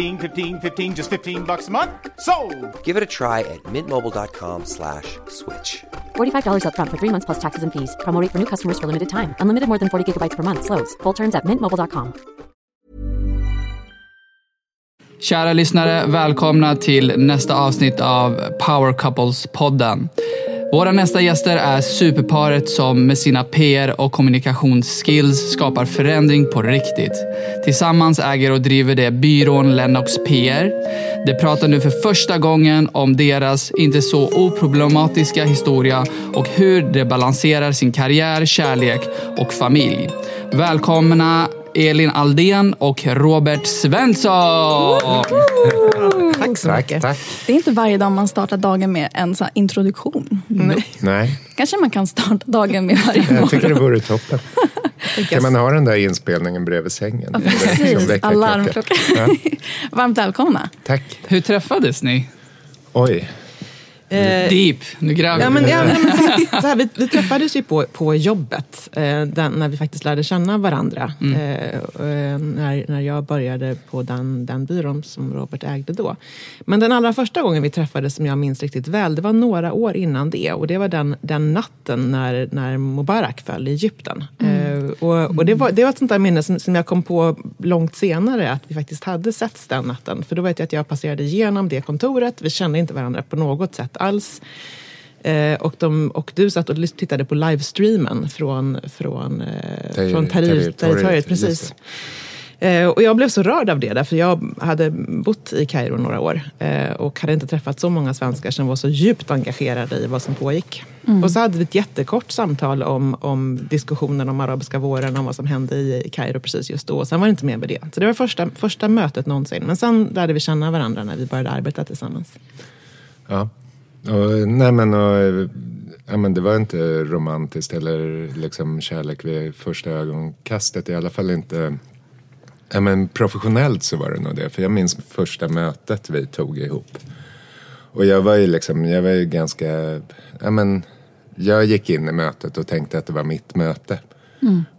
15, 15 15, just 15 bucks a month. So, Give it a try at mintmobile.com slash switch. $45 upfront for three months plus taxes and fees. Promo rate for new customers for limited time. Unlimited more than 40 gigabytes per month. Slows. Full terms at mintmobile.com. Kära lyssnare, välkomna till nästa avsnitt av Power Couples-podden. Våra nästa gäster är superparet som med sina PR och kommunikationsskills skapar förändring på riktigt. Tillsammans äger och driver de byrån Lennox PR. De pratar nu för första gången om deras inte så oproblematiska historia och hur de balanserar sin karriär, kärlek och familj. Välkomna Elin Aldén och Robert Svensson! Tack så mycket. Tack. Det är inte varje dag man startar dagen med en sån här introduktion. Nej, Kanske man kan starta dagen med varje morgon. jag tycker det vore toppen. Kan man ha den där inspelningen bredvid sängen? Precis, alarmklocka. Ja, Varmt välkomna. tack. Hur träffades ni? Oj, Deep, nu gräver Ja, men, ja, men så, så här, vi, vi träffades ju på, på jobbet eh, den, när vi faktiskt lärde känna varandra. Mm. Eh, eh, när, när jag började på den, den byrån som Robert ägde då. Men den allra första gången vi träffades, som jag minns riktigt väl, det var några år innan det. Och det var den, den natten när, när Mubarak föll i Egypten. Mm. Eh, och och det, var, det var ett sånt där minne som, som jag kom på långt senare, att vi faktiskt hade setts den natten. För då vet jag att jag passerade igenom det kontoret. Vi kände inte varandra på något sätt alls. Eh, och, de, och du satt och tittade på livestreamen från, från, eh, från Precis. Eh, och jag blev så rörd av det, därför jag hade bott i Kairo några år eh, och hade inte träffat så många svenskar som var så djupt engagerade i vad som pågick. Och så hade vi ett jättekort samtal om, om diskussionen om arabiska våren, om vad som hände i Kairo precis just då. Sen var det inte mer med det. Så det var första, första mötet någonsin. Men sen lärde vi känna varandra när vi började arbeta tillsammans. ja. Och, nej men, och, ja, men det var inte romantiskt eller liksom kärlek vid första ögonkastet. I alla fall inte Ja, men professionellt så var det nog det. För jag minns första mötet vi tog ihop. Och jag var ju liksom, jag var ju ganska, ja men, jag gick in i mötet och tänkte att det var mitt möte.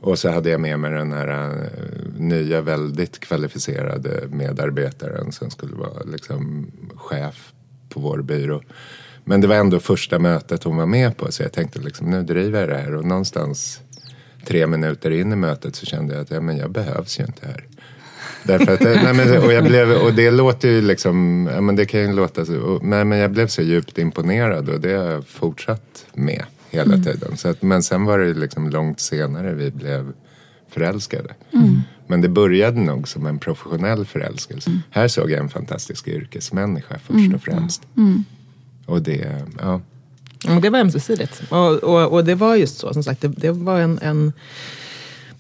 Och så hade jag med mig den här eh, nya väldigt kvalificerade medarbetaren som skulle vara liksom chef på vår byrå. Men det var ändå första mötet hon var med på så jag tänkte liksom nu driver jag det här och någonstans tre minuter in i mötet så kände jag att ja, men jag behövs ju inte här. Därför att, nej, men, och, jag blev, och det låter ju liksom, ja, men det kan ju låta så, och, men, men jag blev så djupt imponerad och det har jag fortsatt med hela tiden. Så att, men sen var det liksom långt senare vi blev förälskade. Men det började nog som en professionell förälskelse. Här såg jag en fantastisk yrkesmänniska först och främst. Och det, ja. Men det var ömsesidigt. Och, och, och det var just så, som sagt, det, det var en, en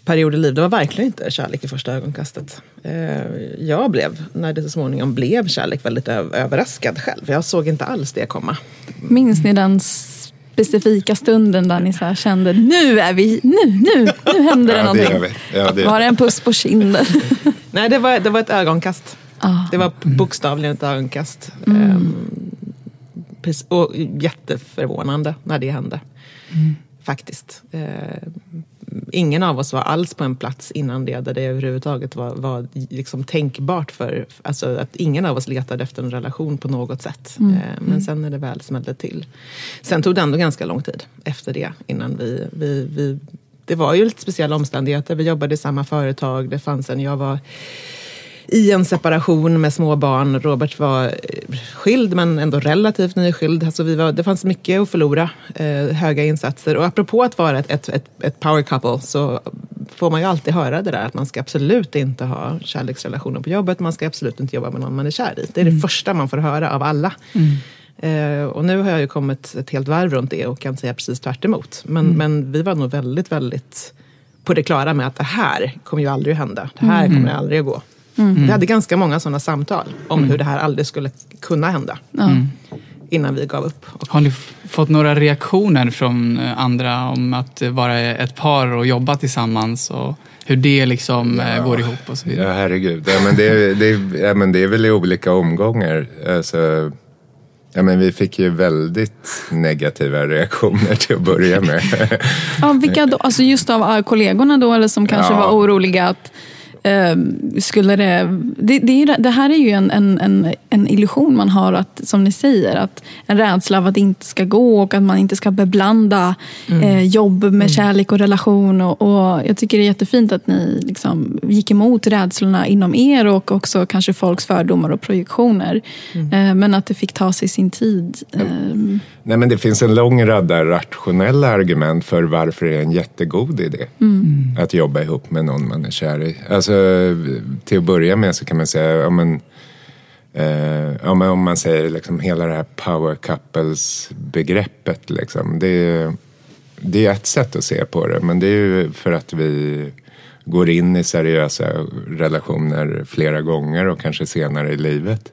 period i livet, det var verkligen inte kärlek i första ögonkastet. Eh, jag blev, när det så småningom blev kärlek, väldigt överraskad själv. Jag såg inte alls det komma. Minns ni den specifika stunden där ni så kände nu är vi, nu, nu, nu händer det ja, någonting? Det ja, det. Var det en puss på kinden? Nej, det var, det var ett ögonkast. Ah. Det var bokstavligen ett ögonkast. Mm. Och jätteförvånande när det hände. Mm. Faktiskt. Uh, ingen av oss var alls på en plats innan det där det överhuvudtaget var, var liksom tänkbart för, alltså att ingen av oss letade efter en relation på något sätt. Mm. Eh, men mm. sen när det väl smällde till. Sen tog det ändå ganska lång tid efter det innan vi, vi, vi det var ju lite speciella omständigheter. Vi jobbade i samma företag. Det fanns en, jag var i en separation med små barn. Robert var eh, skild men ändå relativt nyskild. Alltså vi var, det fanns mycket att förlora, eh, höga insatser. Och apropå att vara ett, ett, ett, ett, power couple så får man ju alltid höra det där att man ska absolut inte ha kärleksrelationer på jobbet. Man ska absolut inte jobba med någon man är kär i. Det är det mm. första man får höra av alla. Mm. Eh, och nu har jag ju kommit ett helt varv runt det och kan säga precis tvärt emot. Men, mm. men vi var nog väldigt, väldigt på det klara med att det här kommer ju aldrig att hända. Det här mm. kommer aldrig att gå. Mm. Vi hade ganska många sådana samtal om mm. hur det här aldrig skulle kunna hända. Mm. Innan vi gav upp. Har ni fått några reaktioner från eh, andra om att vara ett par och jobba tillsammans? Och hur det liksom eh, ja. går ihop och så vidare? Ja, herregud. Ja, men det, det, ja, men det är väl i olika omgångar. Alltså, Ja, men vi fick ju väldigt negativa reaktioner till att börja med. ja, vilka då? Alltså just av kollegorna då, eller som kanske ja. var oroliga att skulle det, det, det, det, här är ju en, en, en, illusion man har, att, som ni säger, att en rädsla av att det inte ska gå och att man inte ska beblanda mm. eh, jobb med mm. kärlek och relation. Och, och, jag tycker det är jättefint att ni liksom gick emot rädslorna inom er och också kanske folks fördomar och projektioner. Mm. Eh, men att det fick ta sig sin tid. Eh, Nej, men det finns en lång rad rationella argument för varför det är en jättegod idé mm. att jobba ihop med någon man är kär i. Alltså, Alltså, till att börja med så kan man säga, ja, men, eh, ja, men om man säger liksom hela det här power couples-begreppet. Liksom, det, det är ett sätt att se på det, men det är ju för att vi går in i seriösa relationer flera gånger och kanske senare i livet.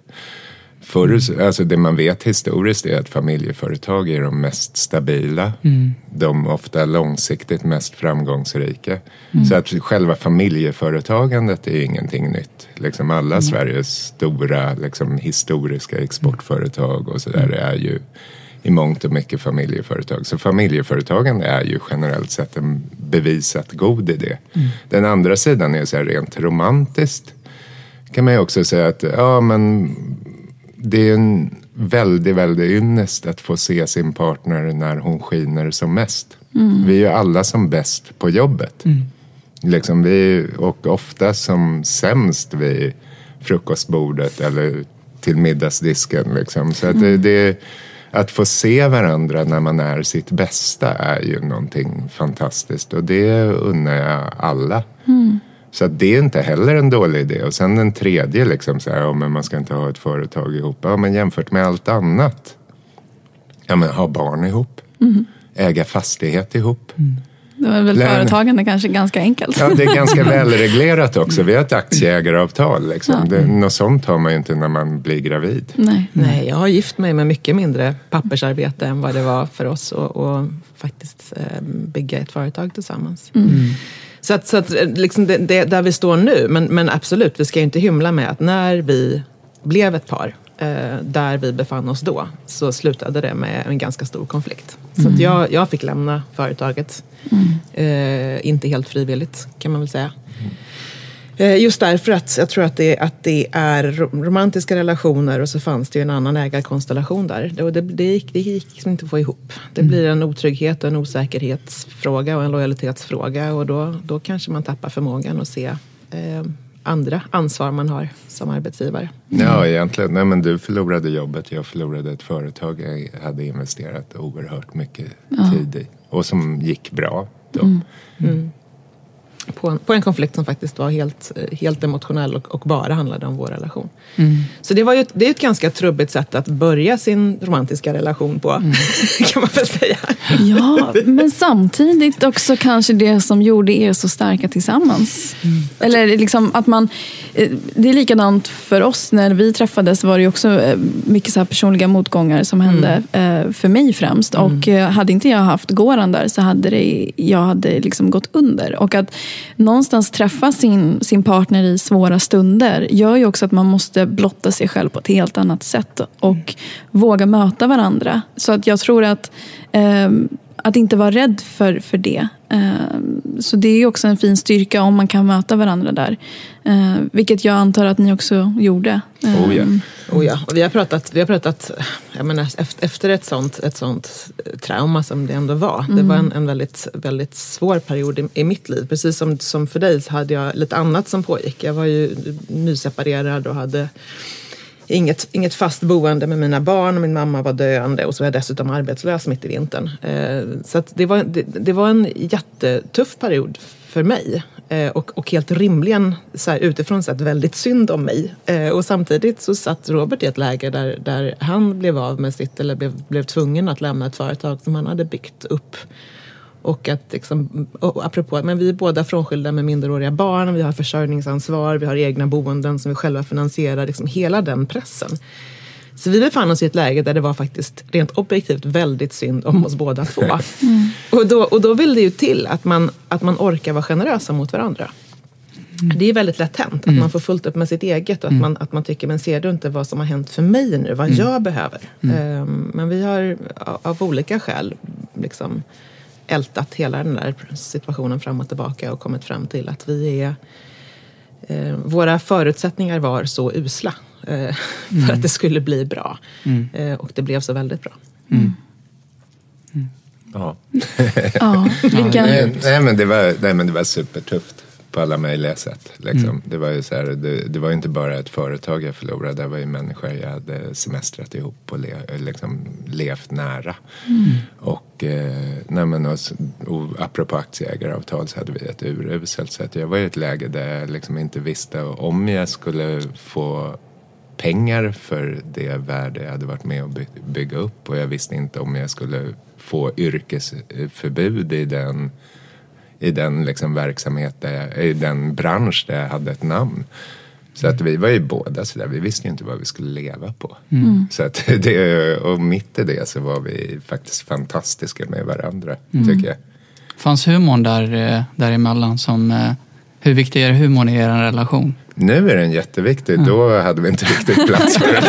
Förr, mm. alltså det man vet historiskt är att familjeföretag är de mest stabila. Mm. De ofta långsiktigt mest framgångsrika. Mm. Så att själva familjeföretagandet är ingenting nytt. Liksom alla mm. Sveriges stora liksom, historiska exportföretag och sådär mm. är ju i mångt och mycket familjeföretag. Så familjeföretagande är ju generellt sett en bevisat god idé. Mm. Den andra sidan är så här rent romantiskt kan man ju också säga att ja, men det är en väldigt, väldigt ynnest att få se sin partner när hon skiner som mest. Mm. Vi är ju alla som bäst på jobbet. Mm. Liksom vi, och ofta som sämst vid frukostbordet eller till middagsdisken. Liksom. Så att mm. det, det, att få se varandra när man är sitt bästa är ju någonting fantastiskt och det unnar jag alla. Mm. Så att det är inte heller en dålig idé. Och sen den tredje, liksom så här, ja, men man ska inte ha ett företag ihop. Ja, men jämfört med allt annat. Ja, men ha barn ihop. Mm. Äga fastighet ihop. Mm. Då är väl företagande kanske ganska enkelt. Ja, det är ganska välreglerat också. Vi har ett aktieägaravtal. Liksom. Ja. Det, något sånt har man ju inte när man blir gravid. Nej. Nej, jag har gift mig med mycket mindre pappersarbete än vad det var för oss att faktiskt eh, bygga ett företag tillsammans. Mm. Så att, så att liksom det, det, där vi står nu, men, men absolut, vi ska inte hymla med att när vi blev ett par, eh, där vi befann oss då, så slutade det med en ganska stor konflikt. Så mm. att jag, jag fick lämna företaget, mm. eh, inte helt frivilligt kan man väl säga. Mm. Eh, just därför att jag tror att det, att det är romantiska relationer och så fanns det ju en annan ägarkonstellation där. Det, det, det, gick, det gick liksom inte att få ihop. Det blir en otrygghet och en osäkerhetsfråga och en lojalitetsfråga och då, då kanske man tappar förmågan att se eh, andra ansvar man har som arbetsgivare. Mm. Ja, egentligen. Nej, men du förlorade jobbet, jag förlorade ett företag jag hade investerat oerhört mycket ja. tid i och som gick bra. Då. Mm. Mm. På en, på en konflikt som faktiskt var helt, eh, helt emotionell och, och bara handlade om vår relation. Mm. Så det, var ju ett, det är ett ganska trubbigt sätt att börja sin romantiska relation på, Mm. kan man väl säga. Ja, men samtidigt också kanske det som gjorde er så starka tillsammans. Eller liksom att man... eh, Det är likadant för oss. När vi träffades var det också eh, mycket så här personliga motgångar som hände eh, för mig främst. Och eh, hade inte jag haft Goran där så hade det, jag hade liksom gått under. Och att någonstans träffa sin, sin partner i svåra stunder gör ju också att man måste blotta sig själv på ett helt annat sätt och våga möta varandra. Så att jag tror att eh, att inte vara rädd för, för det. Ehm, så det är också en fin styrka om man kan möta varandra där. Ehm, vilket jag antar att ni också gjorde. Oh, ja. Ehm, Oh ja, och vi har pratat, vi har pratat jag menar, efter, ett, sånt, ett sånt trauma som det ändå var. Det var en, en väldigt, väldigt svår period i, i mitt liv. Precis som, som för dig så hade jag lite annat som pågick. Jag var ju nyseparerad och hade inget, inget fast boende med mina barn och min mamma var döende och så var jag dessutom arbetslös mitt i vintern. Eh, så att det, var, det, det var en jättetuff period för mig. Eh, och, och helt rimligen så här, utifrån sett väldigt synd om mig. Eh, och samtidigt så satt Robert i ett läge där, där han blev av med sitt, eller blev, blev tvungen att lämna ett företag som han hade byggt upp. Och att liksom, och apropå, men vi är båda frånskilda med minderåriga barn, vi har försörjningsansvar, vi har egna boenden som vi själva finansierar, liksom hela den pressen. Så vi befann oss i ett läge där det var faktiskt rent objektivt väldigt synd om oss båda två. Och, då, och då vill det ju till att man, att man orkar vara generösa mot varandra. Det är väldigt lätt hänt att man får fullt upp med sitt eget och att, man, att man tycker, men ser du inte vad som har hänt för mig nu, vad jag behöver? Ehm, men vi har av olika skäl liksom ältat hela den där situationen fram och tillbaka och kommit fram till att vi är eh, våra förutsättningar var så usla eh, för att det skulle bli bra. Eh, och det blev så väldigt bra. Ja. ja, vilka, Nej, nej, men det var, nej, men det var supertufft på alla möjliga sätt. Liksom. Det var ju så här, det, det var inte bara ett företag jag förlorade, det var ju människor jag hade semestrat ihop och le, liksom, levt nära. Och, eh, nej, men, och, och apropå aktieägaravtal så hade vi ett uruselt sätt. Jag var i ett läge där jag liksom inte visste om jag skulle få pengar för det värde jag hade varit med och by- bygga upp och jag visste inte om jag skulle få yrkesförbud i den, i den liksom verksamhet, där jag, i den bransch där jag hade ett namn. Så att vi var ju båda sådär, vi visste ju inte vad vi skulle leva på. Så att det, och mitt i det så var vi faktiskt fantastiska med varandra, tycker jag. Fanns humorn där, eh, däremellan som... eh, Hur viktig är humorn i er relation? Nu är den jätteviktig. Då hade vi inte riktigt plats för det.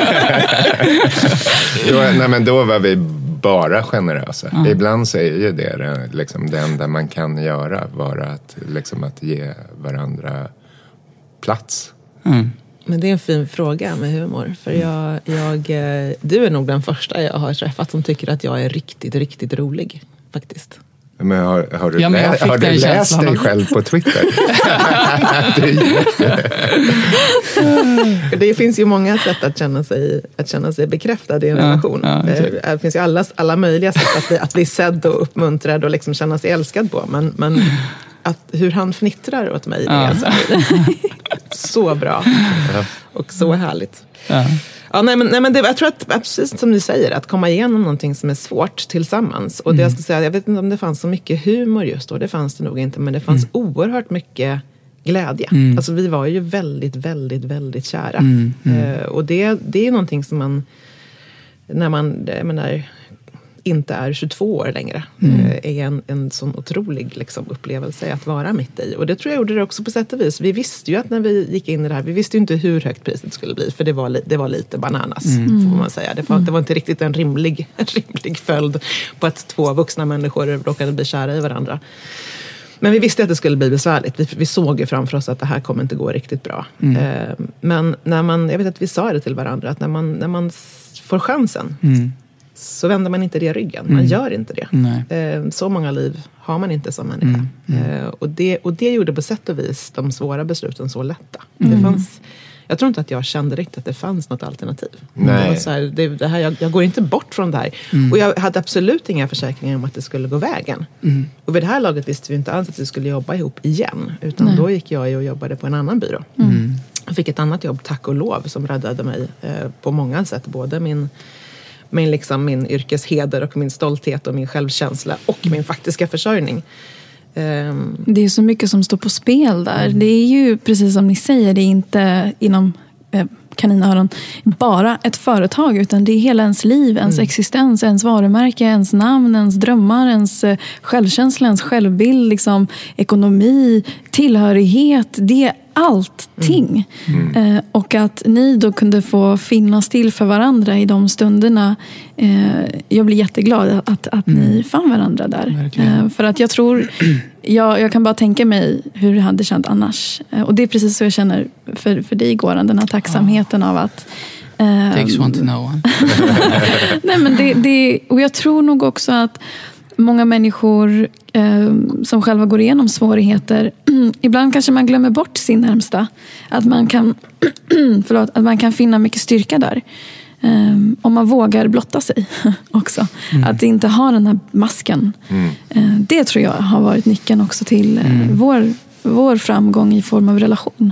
då, nej, men då var vi bara generösa. Ibland så är ju det det, liksom, det enda man kan göra. Vara att, liksom, att ge varandra plats. Mm. Men det är en fin fråga med humor. För jag, jag, eh, du är nog den första jag har träffat som tycker att jag är riktigt, riktigt rolig. Faktiskt. Men har, har du, Ja, men jag lä- har du läst dig själv på Twitter? det Det finns ju många sätt att känna sig, att känna sig bekräftad i en Ja, relation. ja, Eh, exakt. Det finns ju alla, alla möjliga sätt att bli, att bli sedd och uppmuntrad och liksom känna sig älskad på. Men, men att, hur han fnittrar åt mig, det är så, så bra. Och så härligt. Ja. Nej, men, nej, men det, jag tror att, precis som ni säger, att komma igenom någonting som är svårt tillsammans. Och det jag, ska säga, jag vet inte om det fanns så mycket humor just då, det fanns det nog inte, men det fanns oerhört mycket glädje. Alltså vi var ju väldigt, väldigt, väldigt kära. Eh, och det, det är någonting som man, när man, jag menar, inte är 22 år längre, eh, är en, en sån otrolig liksom, upplevelse att vara mitt i. Och det tror jag gjorde det också på sätt och vis. Vi visste ju att när vi gick in i det här, vi visste ju inte hur högt priset skulle bli, för det var, li, det var lite bananas, får man säga. Det var, det var inte riktigt en rimlig, en rimlig följd på att två vuxna människor råkade bli kära i varandra. Men vi visste att det skulle bli besvärligt. Vi, vi såg ju framför oss att det här kommer inte gå riktigt bra. Eh, men när man, jag vet att vi sa det till varandra, att när man, när man får chansen så vänder man inte det ryggen. Man gör inte det. Nej. Eh, så många liv har man inte som människa. Eh, och, det, och det gjorde på sätt och vis de svåra besluten så lätta. Det fanns, jag tror inte att jag kände riktigt att det fanns något alternativ. Nej. Det var så här, det, det här, jag, jag går inte bort från det här. Och jag hade absolut inga försäkringar om att det skulle gå vägen. Och vid det här laget visste vi inte alls att vi skulle jobba ihop igen. Utan då gick jag och jobbade på en annan byrå. Jag fick ett annat jobb, tack och lov, som räddade mig eh, på många sätt. Både min, min, liksom, min yrkesheder och min stolthet och min självkänsla och min faktiska försörjning. Ehm, Det är så mycket som står på spel där. Det är ju precis som ni säger, det är inte inom eh, kaninöron bara ett företag utan det är hela ens liv, ens existens, ens varumärke, ens namn, ens drömmar, ens eh, självkänsla, ens självbild, liksom, ekonomi, tillhörighet. Det allting. Eh, och att ni då kunde få finnas till för varandra i de stunderna. Eh, jag blir jätteglad att, att ni fann varandra där. Eh, för att jag tror, jag, jag kan bara tänka mig hur det hade känt annars. Och det är precis så jag känner för, för dig Goran, den här tacksamheten av att Takes one to know one. Nej, men det, det, och jag tror nog också att många människor eh, som själva går igenom svårigheter, ibland kanske man glömmer bort sin närmsta. Att man kan, förlåt, att man kan finna mycket styrka där. Eh, om man vågar blotta sig också. Att inte ha den här masken. Eh, det tror jag har varit nyckeln också till eh, vår, vår framgång i form av relation.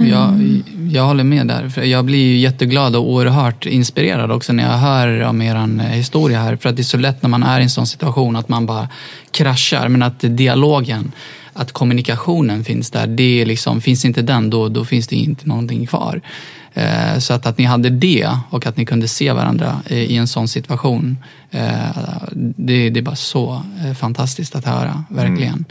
Jag, jag håller med där. För jag blir ju jätteglad och oerhört inspirerad också när jag hör om er historia här. För att det är så lätt när man är i en sån situation att man bara kraschar. Men att dialogen, att kommunikationen finns där. Det liksom, finns inte den, då, då finns det inte någonting kvar. Eh, Så att, att ni hade det och att ni kunde se varandra i i en sån situation. eh, Det, det är bara så eh, fantastiskt att höra, verkligen.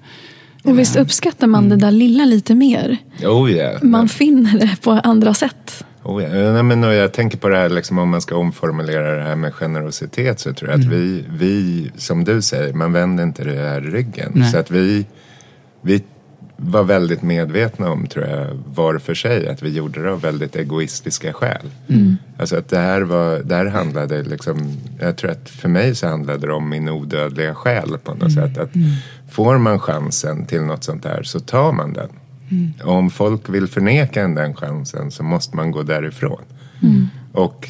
Och visst uppskattar man det där lilla lite mer? Oh yeah. Man finner det på andra sätt. Oh ja. Nej, men och jag tänker på det här, liksom, om man ska omformulera det här med generositet så tror jag att vi, vi, som du säger, man vänder inte det här ryggen. Nej. Så att vi, vi var väldigt medvetna om, tror jag, var för sig att vi gjorde det av väldigt egoistiska skäl. Alltså att det här, var, det här handlade liksom, jag tror att för mig så handlade det om min odödliga själ på något sätt. Att får man chansen till något sånt här så tar man den. Och om folk vill förneka en den chansen så måste man gå därifrån. Och,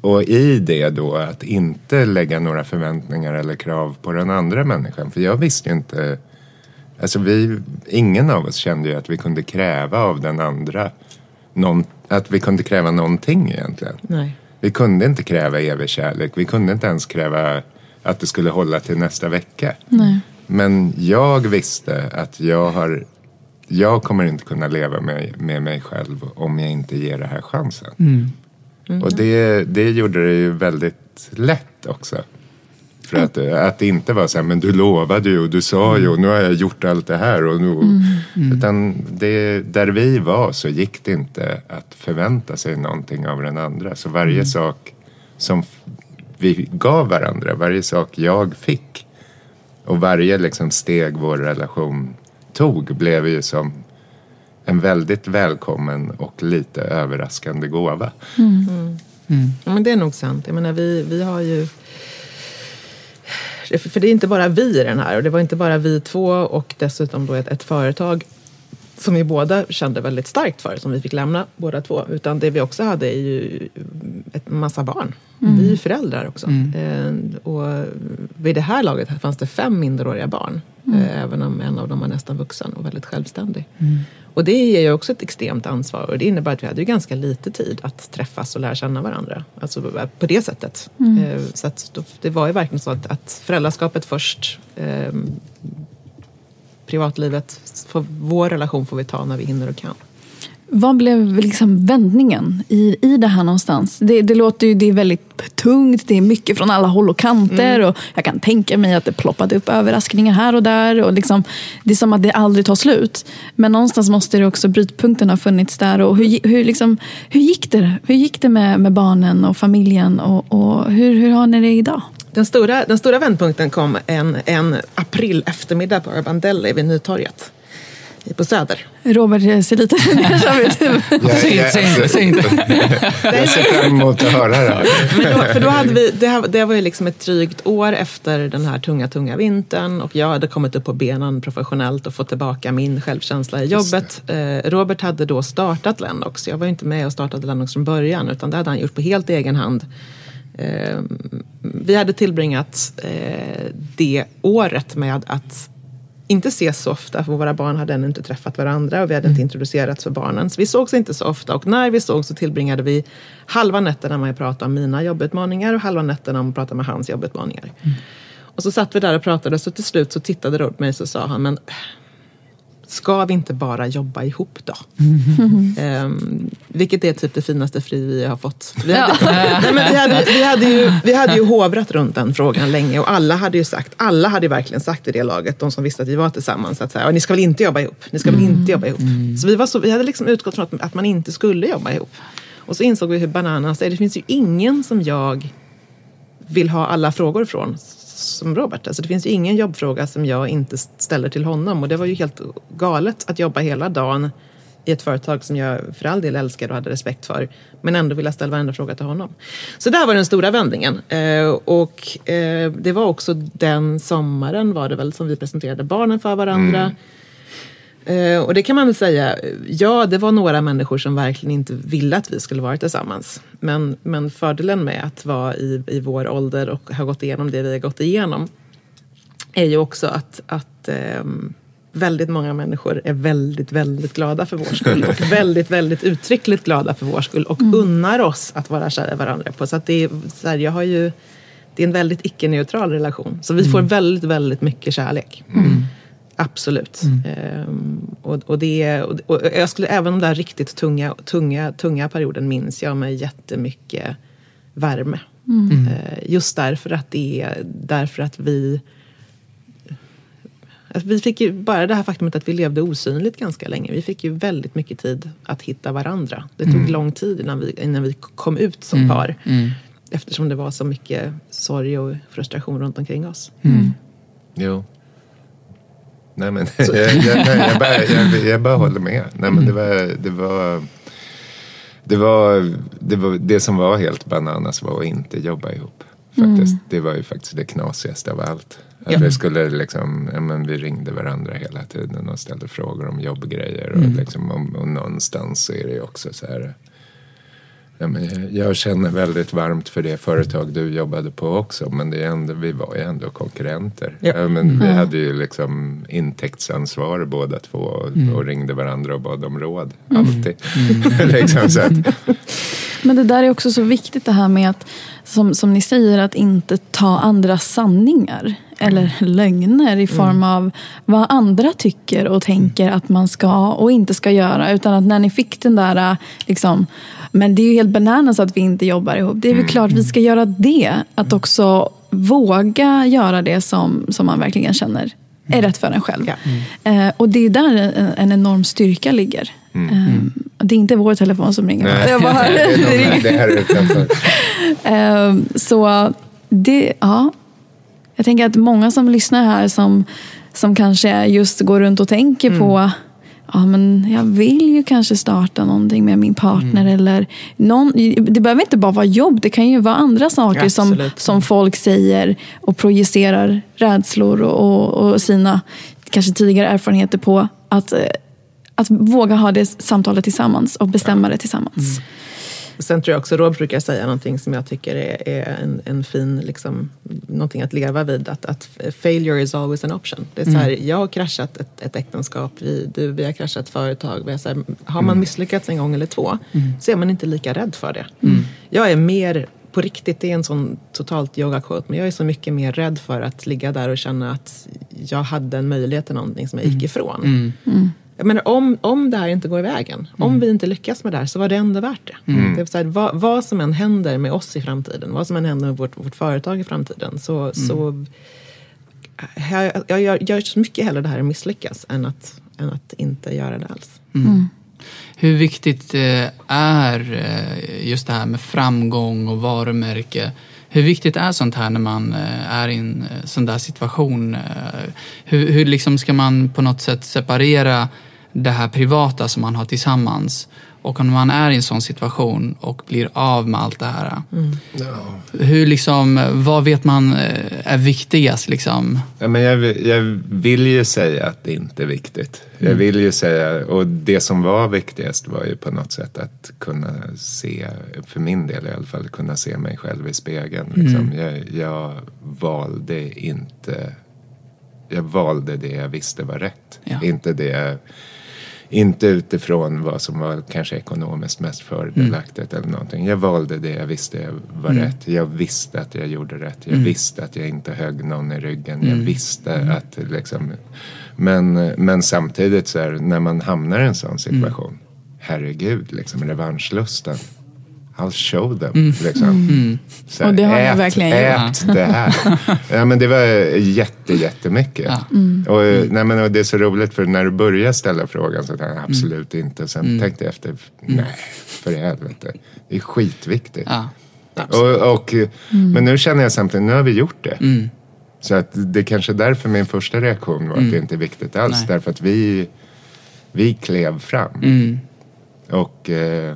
och i det då att inte lägga några förväntningar eller krav på den andra människan. För jag visste ju inte, alltså vi, ingen av oss kände ju att vi kunde kräva av den andra, någon, att vi kunde kräva någonting egentligen. nej. Vi kunde inte kräva evig kärlek, vi kunde inte ens kräva att det skulle hålla till nästa vecka. Nej. Men jag visste att jag har jag kommer inte kunna leva med, med mig själv om jag inte ger det här chansen. Och det, det gjorde det ju väldigt lätt också. För att, att det inte var så här, men du lovade ju och du sa ju och nu har jag gjort allt det här. Och nu, Utan det, där vi var så gick det inte att förvänta sig någonting av den andra. Så varje sak som vi gav varandra, varje sak jag fick och varje liksom steg vår relation tog blev ju som en väldigt välkommen och lite överraskande gåva. Ja, men det är nog sant. Jag menar, vi, vi har ju... För det är inte bara vi i den här. Och det var inte bara vi två och dessutom då ett, ett företag som vi båda kände väldigt starkt för, som vi fick lämna båda två. Utan det vi också hade är ju ett massa barn. Vi är ju föräldrar också. Eh, och vid det här laget fanns det fem minderåriga barn. Eh, även om en av dem var nästan vuxen och väldigt självständig. Och det ger ju också ett extremt ansvar. Och det innebär att vi hade ju ganska lite tid att träffas och lära känna varandra. Alltså på det sättet. Eh, så att det var ju verkligen så att, att föräldraskapet först. Eh, privatlivet, för vår relation får vi ta när vi hinner och kan. Vad blev liksom vändningen i, i det här någonstans? Det, det låter ju det är väldigt tungt, det är mycket från alla håll och kanter. Och jag kan tänka mig att det ploppade upp överraskningar här och där. Och liksom, det är som att det aldrig tar slut. Men någonstans måste det också, brytpunkten ha funnits där. Och hur, hur, liksom, hur gick det, hur gick det med, med barnen och familjen? Och, och hur, hur har ni det idag? Den stora, den stora vändpunkten kom en, en april eftermiddag på Urban Deli vid Nytorget. På Söder. Robert ser lite nervös ut. Säg inte, säg inte, säg inte. Jag ser fram emot att höra det här. Då, för då hade vi, det, här, det var ju liksom ett drygt år efter den här tunga, tunga vintern och jag hade kommit upp på benen professionellt och fått tillbaka min självkänsla i jobbet. Eh, Robert hade då startat Lennox. Jag var ju inte med och startade Lennox från början utan det hade han gjort på helt egen hand. Eh, vi hade tillbringat eh, det året med att inte ses så ofta, för våra barn hade ännu inte träffat varandra och vi hade inte introducerats för barnen. Så vi sågs inte så ofta och när vi såg så tillbringade vi halva nätterna med att prata om mina jobbutmaningar och halva nätterna med att prata med hans jobbutmaningar. Mm. Och så satt vi där och pratade och till slut så tittade Rod på mig och så sa han, men ska vi inte bara jobba ihop då? Mm. Um, vilket är typ det finaste fri vi har fått. Vi hade, nej, men vi, hade, vi, hade ju, vi hade ju hovrat runt den frågan länge och alla hade ju sagt, alla hade verkligen sagt i det laget, de som visste att vi var tillsammans, att så här, ni ska väl inte jobba ihop? Ni ska väl mm. inte jobba ihop? Mm. Så vi, var så, vi hade liksom utgått från att, att man inte skulle jobba ihop. Och så insåg vi hur bananas är. Det finns ju ingen som jag vill ha alla frågor från som Robert. Alltså det finns ju ingen jobbfråga som jag inte ställer till honom och det var ju helt galet att jobba hela dagen i ett företag som jag för all del älskar och hade respekt för. Men ändå vilja ställa varenda fråga till honom. Så där var den stora vändningen. Eh, och eh, det var också den sommaren var det väl som vi presenterade barnen för varandra. Mm. Eh, och det kan man väl säga, ja det var några människor som verkligen inte ville att vi skulle vara tillsammans. Men, men fördelen med att vara i, i vår ålder och ha gått igenom det vi har gått igenom är ju också att, att eh, väldigt många människor är väldigt, väldigt glada för vår skull och väldigt, väldigt uttryckligt glada för vår skull och mm. unnar oss att vara kära varandra på. Så att det är, så här, jag har ju, det är en väldigt icke-neutral relation. Så vi mm. får väldigt, väldigt mycket kärlek. Mm. Absolut. Mm. Ehm, och, och, det, och, jag skulle, även den där riktigt tunga, tunga, tunga perioden minns jag med jättemycket värme. Mm. Ehm, just därför att det är därför att vi alltså vi fick ju, bara det här faktumet att vi levde osynligt ganska länge. Vi fick ju väldigt mycket tid att hitta varandra. Det tog mm. lång tid innan vi, innan vi kom ut som mm. par. Mm. Eftersom det var så mycket sorg och frustration runt omkring oss. Mm. Jo. Nej, men, jag, jag, jag, bara, jag, jag bara håller med. Nej, men det, var, det, var, det, var, det, var, det som var helt bananas var att inte jobba ihop. Faktiskt. Mm. Det var ju faktiskt det knasigaste av allt. Att ja. vi, skulle liksom, ja, men vi ringde varandra hela tiden och ställde frågor om jobbgrejer. Och, mm. liksom, och, och någonstans så är det ju också så här Ja, men jag känner väldigt varmt för det företag du jobbade på också men det är ändå, vi var ju ändå konkurrenter. Ja. Ja, men vi hade ju liksom intäktsansvar båda två och, mm. och ringde varandra och bad om råd. Mm. Alltid. Mm. liksom, så att. Men det där är också så viktigt det här med att, som, som ni säger, att inte ta andras sanningar eller lögner i form mm. av vad andra tycker och tänker att man ska och inte ska göra. Utan att när ni fick den där liksom, men det är ju helt bananas att vi inte jobbar ihop. Det är väl mm. klart vi ska göra det. Att också våga göra det som, som man verkligen känner är mm. rätt för en själv. Ja. Mm. Eh, och det är där en, en enorm styrka ligger. Mm. Eh, det är inte vår telefon som ringer. Nej. Jag bara, det, är eh, så det, ja. Jag tänker att många som lyssnar här som, som kanske just går runt och tänker mm. på ja, men jag vill ju kanske starta någonting med min partner. Mm. Eller någon, det behöver inte bara vara jobb, det kan ju vara andra saker som, som folk säger och projicerar rädslor och, och, sina kanske tidigare erfarenheter på. Att, att våga ha det samtalet tillsammans och bestämma det tillsammans. Mm. Sen tror jag också Rob brukar säga någonting som jag tycker är, är en, en, fin, liksom, någonting att leva vid. Att, att failure is always an option. Det är så här, mm. Jag har kraschat ett, ett äktenskap, vi, du, vi har kraschat ett företag. Vi har, så här, har man mm. misslyckats en gång eller två mm. så är man inte lika rädd för det. Mm. Jag är mer på riktigt, det är en sån totalt yoga-quote, men jag är så mycket mer rädd för att ligga där och känna att jag hade en möjlighet till någonting som jag gick mm. ifrån. Mm. Mm. Jag menar, om, om det här inte går i vägen, mm. om vi inte lyckas med det här, så var det ändå värt det. Mm. det så här, vad, vad, som än händer med oss i framtiden, vad som än händer med vårt, vårt företag i framtiden, så, mm. så jag, jag, jag gör så mycket hellre det här att misslyckas än att, än att inte göra det alls. Mm. Mm. Hur viktigt eh, är eh, just det här med framgång och varumärke? Hur viktigt är sånt här när man eh, är i en eh, sån där situation? Eh, hur, hur liksom ska man på något sätt separera det här privata som man har tillsammans. Och om man är i en sån situation och blir av med allt det här. Hur liksom, vad vet man eh, är viktigast? Liksom? Ja, men jag, jag vill ju säga att det inte är viktigt. Jag vill ju säga, och det som var viktigast var ju på något sätt att kunna se, för min del i alla fall, kunna se mig själv i spegeln. Liksom. Jag, jag valde inte, jag valde det jag visste var rätt. Ja. Inte det inte utifrån vad som var kanske ekonomiskt mest fördelaktigt eller någonting. Jag valde det jag visste var rätt. Jag visste att jag gjorde rätt. Jag visste att jag inte högg någon i ryggen. Jag visste att liksom... Men, men samtidigt så är när man hamnar i en sån situation. Herregud, liksom revanschlusten. I'll show them. Liksom. Så här, Och det har ät, verkligen gjort. ät det här. ja, men det var jätte, jättemycket. Ja. Och, nej, men, och det är så roligt för när du börjar ställa frågan så tänkte jag absolut inte. Sen tänkte jag efter, nej för helvete. Det är skitviktigt. Ja. Och, och, Men nu känner jag samtidigt, nu har vi gjort det. Så att det kanske är därför min första reaktion var att det inte är viktigt alls. Nej. Därför att vi, vi klev fram. Och eh,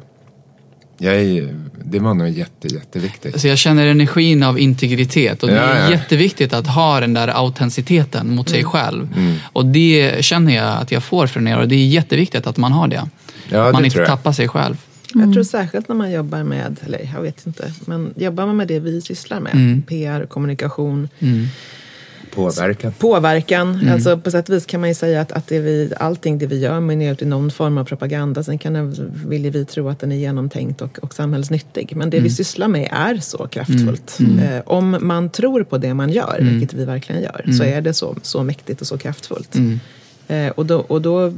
jag är, det var nog jätte, jätteviktigt. Så jag känner energin av integritet och det Ja, är ja. jätteviktigt att ha den där autenticiteten mot sig själv. Mm. Och det känner jag att jag får från er och det är jätteviktigt att man har det. Ja, att man det inte tappar sig själv. Jag tror särskilt när man jobbar med, eller jag vet inte, men jobbar man med det vi sysslar med, PR, kommunikation, Påverkan. påverkan. Alltså på sätt och vis kan man ju säga att, att det vi, allting det vi gör mynnar ut i någon form av propaganda. Sen kan det, vill vi tro att den är genomtänkt och, och samhällsnyttig. Men det vi sysslar med är så kraftfullt. Eh, om man tror på det man gör, vilket vi verkligen gör, så är det så, så mäktigt och så kraftfullt. Eh, och då, och då,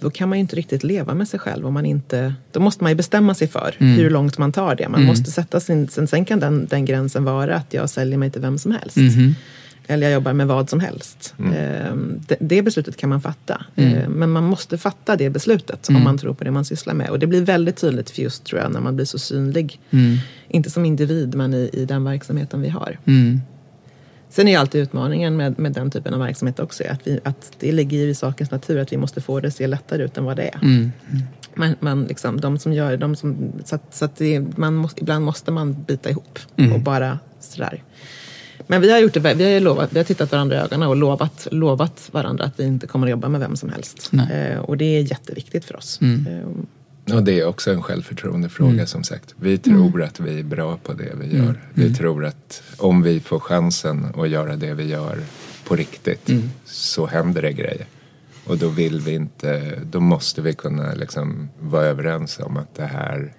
då kan man ju inte riktigt leva med sig själv. Om man inte, då måste man ju bestämma sig för hur långt man tar det. Man måste sätta sin, sen, sen kan den, den gränsen vara att jag säljer mig till vem som helst. Eller jag jobbar med vad som helst. Eh, det, det beslutet kan man fatta. Eh, men man måste fatta det beslutet om man tror på det man sysslar med. Och det blir väldigt tydligt för just tror jag när man blir så synlig. Inte som individ men i, i den verksamheten vi har. Sen är ju alltid utmaningen med, med den typen av verksamhet också att, vi, att det ligger i sakens natur att vi måste få det att se lättare ut än vad det är. Men, men liksom, de som gör, de som, så att, så att det, man måste, ibland måste man bita ihop och bara sådär. Men vi har gjort det, vi har lovat, vi har tittat varandra i ögonen och lovat, lovat varandra att vi inte kommer att jobba med vem som helst. Eh, och det är jätteviktigt för oss. Eh, Och det är också en självförtroendefråga som sagt. Vi tror att vi är bra på det vi gör. Vi tror att om vi får chansen att göra det vi gör på riktigt så händer det grejer. Och då vill vi inte, då måste vi kunna liksom vara överens om att det här,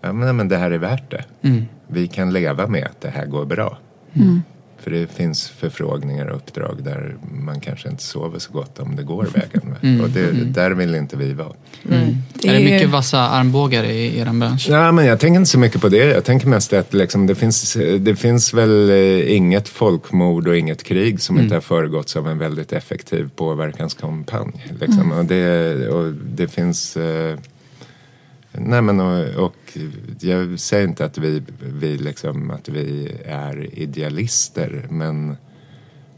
ja men, men det här är värt det. Vi kan leva med att det här går bra. För det finns förfrågningar och uppdrag där man kanske inte sover så gott om det går vägen. Och det, där vill inte vi vara. Det är det är- mycket vassa armbågar i er bransch? Ja, men jag tänker inte så mycket på det. Jag tänker mest att liksom, det, finns, det finns väl eh, inget folkmord och inget krig som inte har föregåtts av en väldigt effektiv påverkanskampanj. Liksom. Och, det, och det finns... Eh, nej men och, och jag säger inte att vi, vi, liksom, att vi är idealister men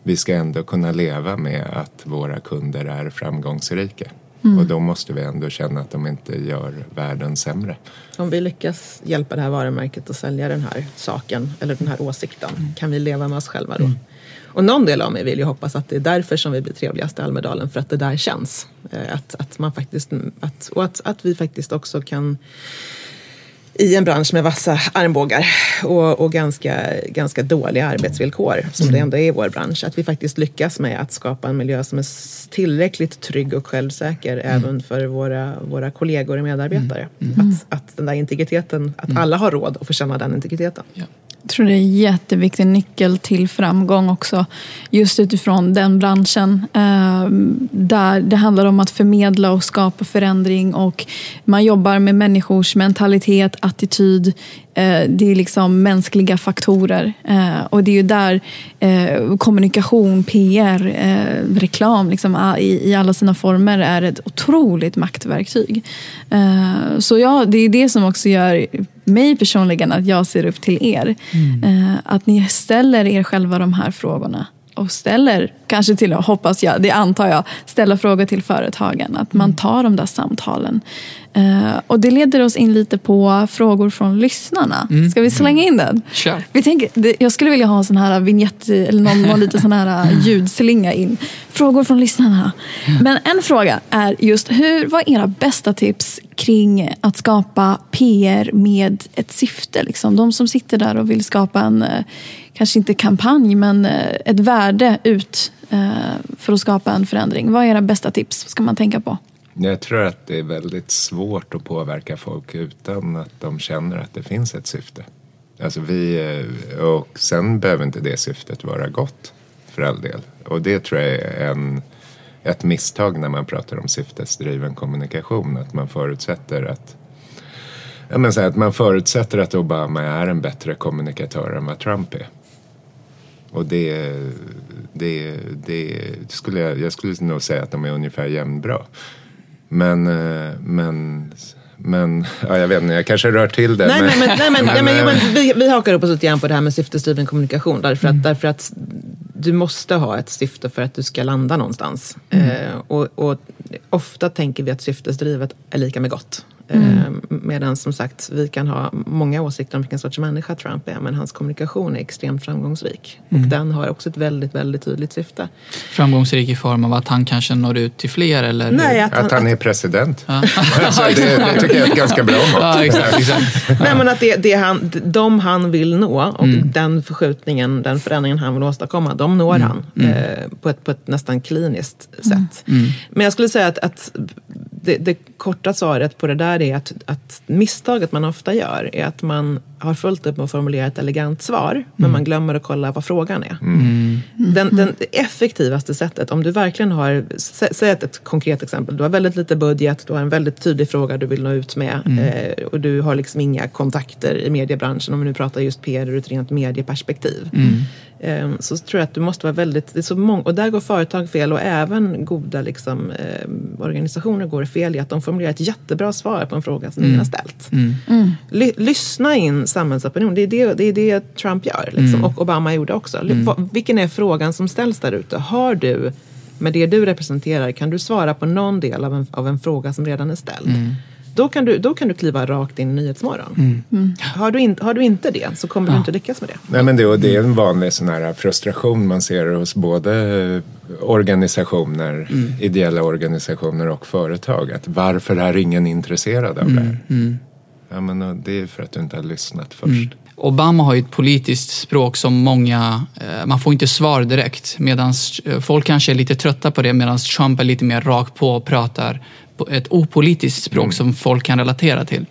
vi ska ändå kunna leva med att våra kunder är framgångsrika. Och då måste vi ändå känna att de inte gör världen sämre. Om vi lyckas hjälpa det här varumärket att sälja den här saken eller den här åsikten, kan vi leva med oss själva då? Och någon del av mig vill ju hoppas att det är därför som vi blir trevligast i Almedalen, för att det där känns. Eh, Att, att man faktiskt, att, och att, att vi faktiskt också kan i en bransch med vassa armbågar och, och ganska, ganska dåliga arbetsvillkor, som det ändå är i vår bransch, att vi faktiskt lyckas med att skapa en miljö som är tillräckligt trygg och självsäker även för våra, våra kollegor och medarbetare. Att, att den där integriteten, att alla har råd att få känna den integriteten. Jag tror det är en jätteviktig nyckel till framgång också. Just utifrån den branschen. Ehm, där det handlar om att förmedla och skapa förändring. Och man jobbar med människors mentalitet, attityd. Eh, det är liksom mänskliga faktorer. Eh, och det är ju där eh, kommunikation, PR, reklam liksom, i, alla sina former är ett otroligt maktverktyg. Så ja, det är det som också gör mig personligen att jag ser upp till er. Eh, att ni ställer er själva de här frågorna. Och ställer, kanske till och hoppas jag, det antar jag, ställa frågor till företagen. Att man tar de där samtalen. Uh, och det leder oss in lite på frågor från lyssnarna. Mm. Ska vi slänga in den? Kör. Vi tänker, jag skulle vilja ha en sån här vignett, eller någon, någon liten sån här uh, ljudslinga in. Frågor från lyssnarna. Men en fråga är just, hur, vad är era bästa tips kring att skapa PR med ett syfte? Liksom? De som sitter där och vill skapa en, uh, kanske inte kampanj, men eh, ett värde ut eh, för att skapa en förändring. Vad är era bästa tips? Vad ska man tänka på? Jag tror att det är väldigt svårt att påverka folk utan att de känner att det finns ett syfte. Alltså vi, eh, och sen behöver inte det syftet vara gott för all del. Och det tror jag är en, ett misstag när man pratar om syftesdriven kommunikation. Att man förutsätter att Ja, men så här, att man förutsätter att Obama är en bättre kommunikatör än vad Trump är. Och det, det, det skulle jag, jag skulle nog säga att de är ungefär jämnbra. Men, men, men ja, jag vet inte, jag kanske rör till det. Nej, men, nej, men, nej, men, nej, men, ja, men vi, vi hakar upp oss lite grann på det här med syftesdriven kommunikation. Därför att, mm. därför att du måste ha ett syfte för att du ska landa någonstans. Mm. Eh, och, och ofta tänker vi att syftesdrivet är lika med gott. Mm. Medan som sagt, vi kan ha många åsikter om vilken sorts människa Trump är, men hans kommunikation är extremt framgångsrik. Mm. Och den har också ett väldigt, väldigt tydligt syfte. Framgångsrik i form av att han kanske når ut till fler? Eller Nej, att, han, att han är president. Ja. alltså, det, det, tycker jag är ett ganska bra mått. Ja, exakt, exakt. Nej, men att det, det han, de han vill nå och mm. den förskjutningen, den förändringen han vill åstadkomma, de når Mm. han eh, på, ett, på ett nästan kliniskt sätt. Mm. Men jag skulle säga att, att det, det, korta svaret på det där är att, att misstaget man ofta gör är att man har fullt upp med att formulera ett elegant svar, mm. men man glömmer att kolla vad frågan är. Mm. Den, den, effektivaste sättet, om du verkligen har, sä, säg ett, konkret exempel, du har väldigt lite budget, du har en väldigt tydlig fråga du vill nå ut med Mm. eh, och du har liksom inga kontakter i mediebranschen, om vi nu pratar just PR ur ett rent medieperspektiv. Mm. Eh, så tror jag att du måste vara väldigt, det är så många, och där går företag fel och även goda liksom, eh, organisationer går fel i att de formulerar ett jättebra svar på en fråga som ingen har ställt. Mm. Ly, lyssna in samhällsopinion, det är det, det är det Trump gör liksom, Mm. och Obama gjorde också. Vad- Vilken är frågan som ställs där ute? Har du, med det du representerar, kan du svara på någon del av en, av en fråga som redan är ställd? Mm. Då kan, du, då kan du kliva rakt in i Nyhetsmorgon. Har, du in, har du inte det så kommer du inte lyckas med det. Nej, men det, och det är en vanlig sån här frustration man ser hos både organisationer, ideella organisationer och företag. Att varför är ingen intresserad av det här? Ja, men det är för att du inte har lyssnat först. Obama har ju ett politiskt språk som många, eh, man får inte svar direkt. Medan folk kanske är lite trötta på det medan Trump är lite mer rakt på och pratar ett opolitiskt språk som folk kan relatera till.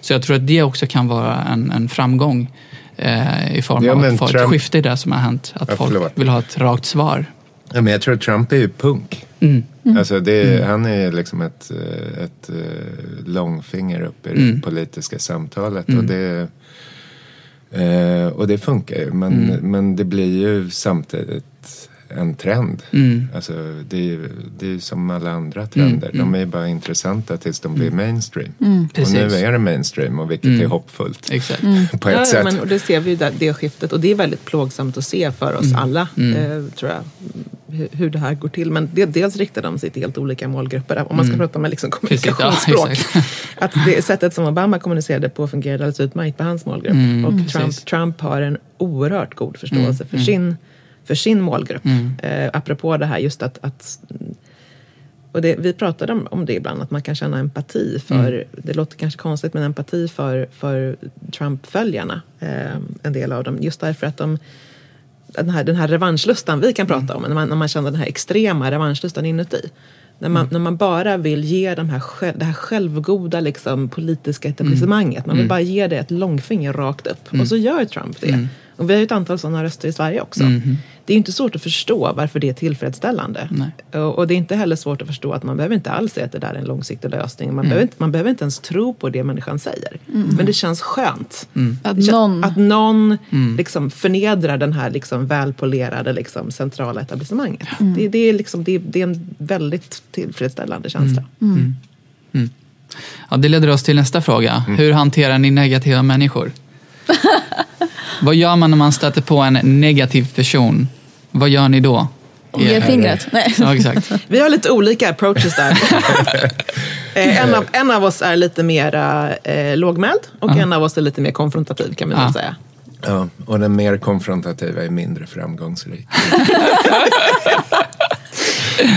Så jag tror att det också kan vara en, en framgång eh, i form Ja, av att få ett Trump- skifte i det som har hänt. Att Ja, folk förlåt. vill ha ett rakt svar. Ja, men jag tror att Trump är ju punk. Mm. Alltså det, Han är liksom ett, eh, ett eh, långfinger upp i det politiska samtalet. Och, det, eh, och det funkar ju. Men, men det blir ju samtidigt en trend. Mm. Alltså det, är det är som alla andra trender. De är bara intressanta tills de blir mainstream. Och nu är det mainstream och vilket är hoppfullt. Exakt. På ett Ja, sätt. men, och det ser vi ju där, det skiftet och det är väldigt plågsamt att se för oss alla, eh, tror jag, hur, det här går till. Men det, dels riktar de sig till helt olika målgrupper, om man ska prata med liksom Precis, ja, kommunikationsspråk. exakt. att det sättet som Obama kommunicerade på fungerade alldeles utmärkt på hans målgrupp. och Trump. Trump har en oerhört god förståelse för, sin, för sin målgrupp. Eh, apropå det här just att, att och det, vi pratade om, om det ibland, att man kan känna empati för, det låter kanske konstigt, men empati för, för Trump-följarna. Eh, en del av dem, just därför att de den här, den här revanschlustan vi kan prata om, när man, när man känner den här extrema revanschlustan inuti. När man, när man bara vill ge de här, det här självgoda liksom, politiska etablissemanget, man vill bara ge det ett långfinger rakt upp. Och så gör Trump det. Och vi har ju ett antal sådana röster i Sverige också. Det är inte svårt att förstå varför det är tillfredsställande. Nej. Och, och det är inte heller svårt att förstå att man behöver inte alls säga att det där är en långsiktig lösning. Man, behöver, inte, man behöver inte ens tro på det människan säger. Men det känns skönt. Att Det kän- någon- att någon liksom förnedrar den här liksom välpolerade liksom centrala etablissemanget. Det, det, är liksom, det, det är en väldigt tillfredsställande känsla. Ja, det leder oss till nästa fråga. Hur hanterar ni negativa människor? Vad gör man när man stöter på en negativ person? Vad gör ni då? Ge fingret. Nej. Ja, exakt. Vi har lite olika approaches där. Eh, en, av, en av oss är lite mer eh, lågmäld och en av oss är lite mer konfrontativ kan man Ja. säga. Ja, och den mer konfrontativa är mindre framgångsrik.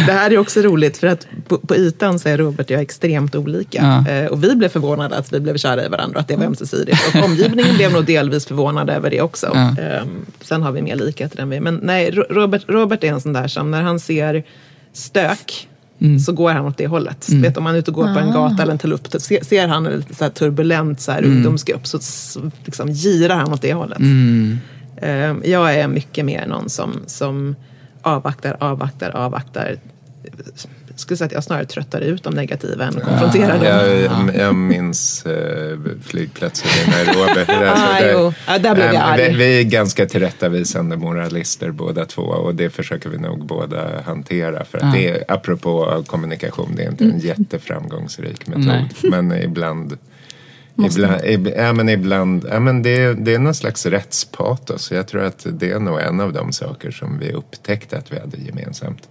Det här är också roligt för att på, på ytan så är Robert och jag extremt olika. Ja. Eh, och vi blev förvånade att vi blev kära i varandra att det var ömsesidigt. Och omgivningen blev nog delvis förvånad över det också. Ja. Eh, sen har vi mer likheter än vi. Men nej, Ro- Robert, Robert är en sån där som när han ser stök så går han åt det hållet. Vet, om man är ute och går på en gata eller en tull ser, ser han en lite så här turbulent så här ungdomsgrupp så liksom girar han åt det hållet. Eh, Jag är mycket mer någon som, som avvaktar, avvaktar, avvaktar. Jag skulle säga att jag snarare tröttar ut de negativa än konfronterar dem. Jag, jag minns eh, flygplatsen i Nairobi. Alltså, Ah, jo. Ja, där blev jag arg. vi, vi är ganska tillrättavisande moralister båda två och det försöker vi nog båda hantera. För att det är, apropå kommunikation, det är inte en jätteframgångsrik metod. Nej. Men ibland Ibland, ib, ja, men ibland ja, men det, det är någon slags rättspatos. Jag tror att det är nog en av de saker som vi upptäckte att vi hade gemensamt.